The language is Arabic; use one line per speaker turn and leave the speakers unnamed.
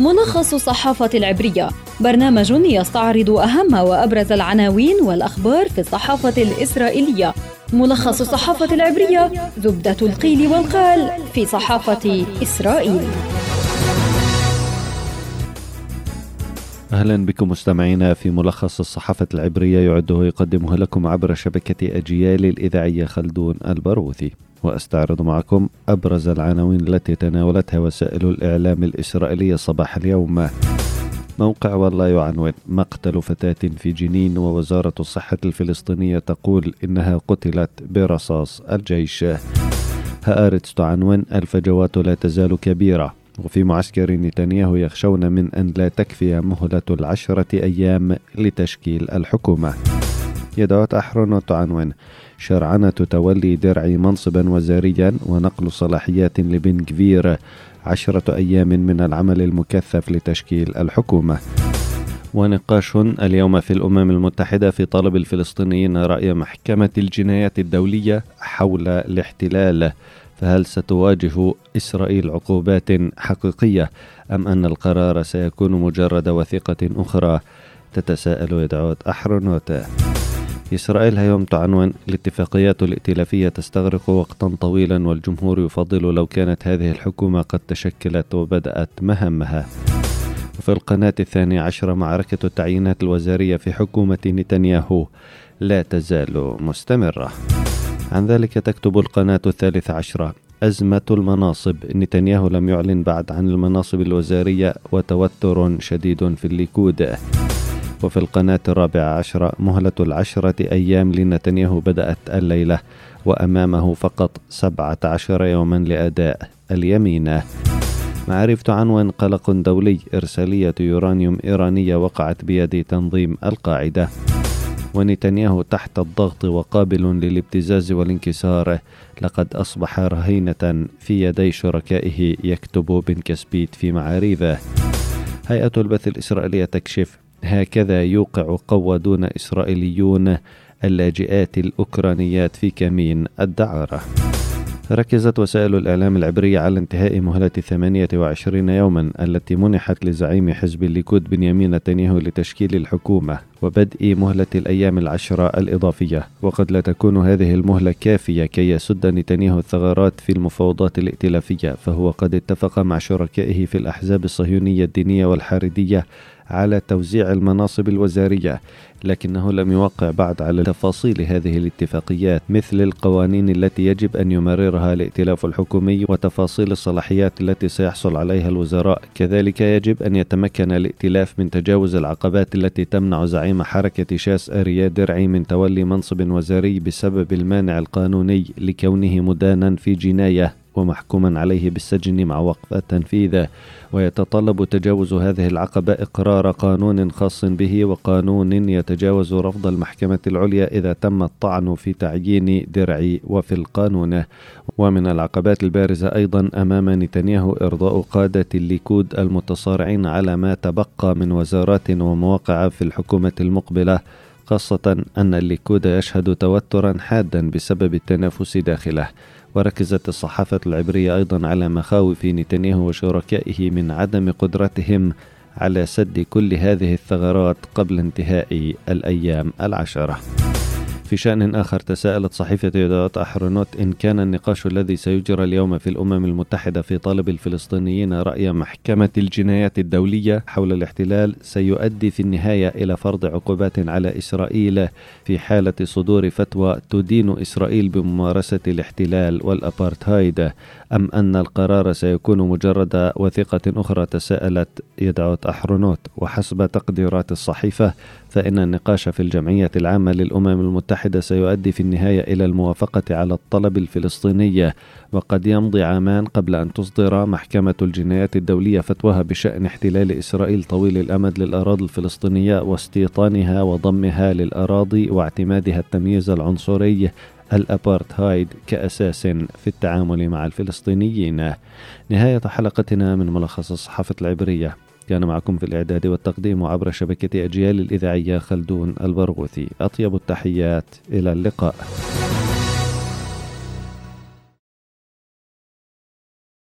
ملخص الصحافة العبرية. برنامج يستعرض أهم وأبرز العناوين والأخبار في الصحافة الإسرائيلية. ملخص الصحافة العبرية زبدة القيل والقال في صحافة إسرائيل.
أهلا بكم مستمعينا في ملخص الصحافة العبرية يعده ويقدمه لكم عبر شبكة أجيال الإذاعية خلدون البروثي وأستعرض معكم أبرز العناوين التي تناولتها وسائل الإعلام الإسرائيلية صباح اليوم. موقع والله يعنون مقتل فتاة في جنين ووزارة الصحة الفلسطينية تقول إنها قتلت برصاص الجيش. هآرتس تعنون الفجوات لا تزال كبيرة. وفي معسكر نتنياهو يخشون من أن لا تكفي مهلة العشرة أيام لتشكيل الحكومة. يدعوت أحرون تعنون شرعنة تولي درع منصبا وزاريا ونقل صلاحيات لبن كفير عشرة أيام من العمل المكثف لتشكيل الحكومة. ونقاش اليوم في الأمم المتحدة في طلب الفلسطينيين رأي محكمة الجنايات الدولية حول الاحتلال. فهل ستواجه إسرائيل عقوبات حقيقية أم أن القرار سيكون مجرد وثيقة أخرى؟ تتساءل يدعوت أحرنوت إسرائيل هيوم تعنون الاتفاقيات الائتلافية تستغرق وقتا طويلا والجمهور يفضل لو كانت هذه الحكومة قد تشكلت وبدأت مهامها. وفي القناة الثانية عشرة معركة التعيينات الوزارية في حكومة نتنياهو لا تزال مستمرة. عن ذلك تكتب القناة الثالثة عشرة. أزمة المناصب. نتنياهو لم يعلن بعد عن المناصب الوزارية وتوتر شديد في الليكود. وفي القناة الرابعة عشرة مهلة العشرة أيام لنتنياهو بدأت الليلة وأمامه فقط سبعة عشر يوما لأداء اليمين. معرفة عنوان قلق دولي. إرسالية يورانيوم إيرانية وقعت بيد تنظيم القاعدة. ونتنياهو تحت الضغط وقابل للابتزاز والانكسار لقد أصبح رهينة في يدي شركائه يكتب بن كسبيت في معاريفه هيئة البث الإسرائيلية تكشف هكذا يوقع قوادون إسرائيليون اللاجئات الأوكرانيات في كمين الدعارة. ركزت وسائل الإعلام العبرية على انتهاء مهلة 28 يوما التي منحت لزعيم حزب الليكود بنيامين نتنياهو لتشكيل الحكومة وبدء مهلة الأيام العشرة الإضافية. وقد لا تكون هذه المهلة كافية كي يسد نتنياهو الثغرات في المفاوضات الائتلافية فهو قد اتفق مع شركائه في الأحزاب الصهيونية الدينية والحاردية على توزيع المناصب الوزارية لكنه لم يوقع بعد على تفاصيل هذه الاتفاقيات مثل القوانين التي يجب أن يمررها الائتلاف الحكومي وتفاصيل الصلاحيات التي سيحصل عليها الوزراء. كذلك يجب أن يتمكن الائتلاف من تجاوز العقبات التي تمنع زعيم حركة شاس أريا درعي من تولي منصب وزاري بسبب المانع القانوني لكونه مدانا في جناية. ومحكوما عليه بالسجن مع وقف التنفيذ ويتطلب تجاوز هذه العقبة إقرار قانون خاص به وقانون يتجاوز رفض المحكمة العليا إذا تم الطعن في تعيين درعي وفي القانون. ومن العقبات البارزة أيضا أمام نتنياهو إرضاء قادة الليكود المتصارعين على ما تبقى من وزارات ومواقع في الحكومة المقبلة. خاصة أن الليكود يشهد توترا حادا بسبب التنافس داخله وركزت الصحافة العبرية أيضا على مخاوف نتنياهو وشركائه من عدم قدرتهم على سد كل هذه الثغرات قبل انتهاء الأيام العشرة. في شأن آخر تساءلت صحيفة يدات أحرنوت إن كان النقاش الذي سيجرى اليوم في الأمم المتحدة في طلب الفلسطينيين رأي محكمة الجنايات الدولية حول الاحتلال سيؤدي في النهاية إلى فرض عقوبات على إسرائيل في حالة صدور فتوى تدين إسرائيل بممارسة الاحتلال والأبارتهايد. أم أن القرار سيكون مجرد وثيقة أخرى تساءلت يدعوت أحرنوت. وحسب تقديرات الصحيفة فإن النقاش في الجمعية العامة للأمم المتحدة سيؤدي في النهاية إلى الموافقة على الطلب الفلسطيني وقد يمضي عامان قبل أن تصدر محكمة الجنايات الدولية فتواها بشأن احتلال إسرائيل طويل الأمد للأراضي الفلسطينية واستيطانها وضمها للأراضي واعتمادها التمييز العنصري الأبارتهايد كأساس في التعامل مع الفلسطينيين. نهاية حلقتنا من ملخص الصحافة العبرية. كان معكم في الإعداد والتقديم عبر شبكة أجيال الإذاعية خلدون البرغوثي. أطيب التحيات إلى اللقاء.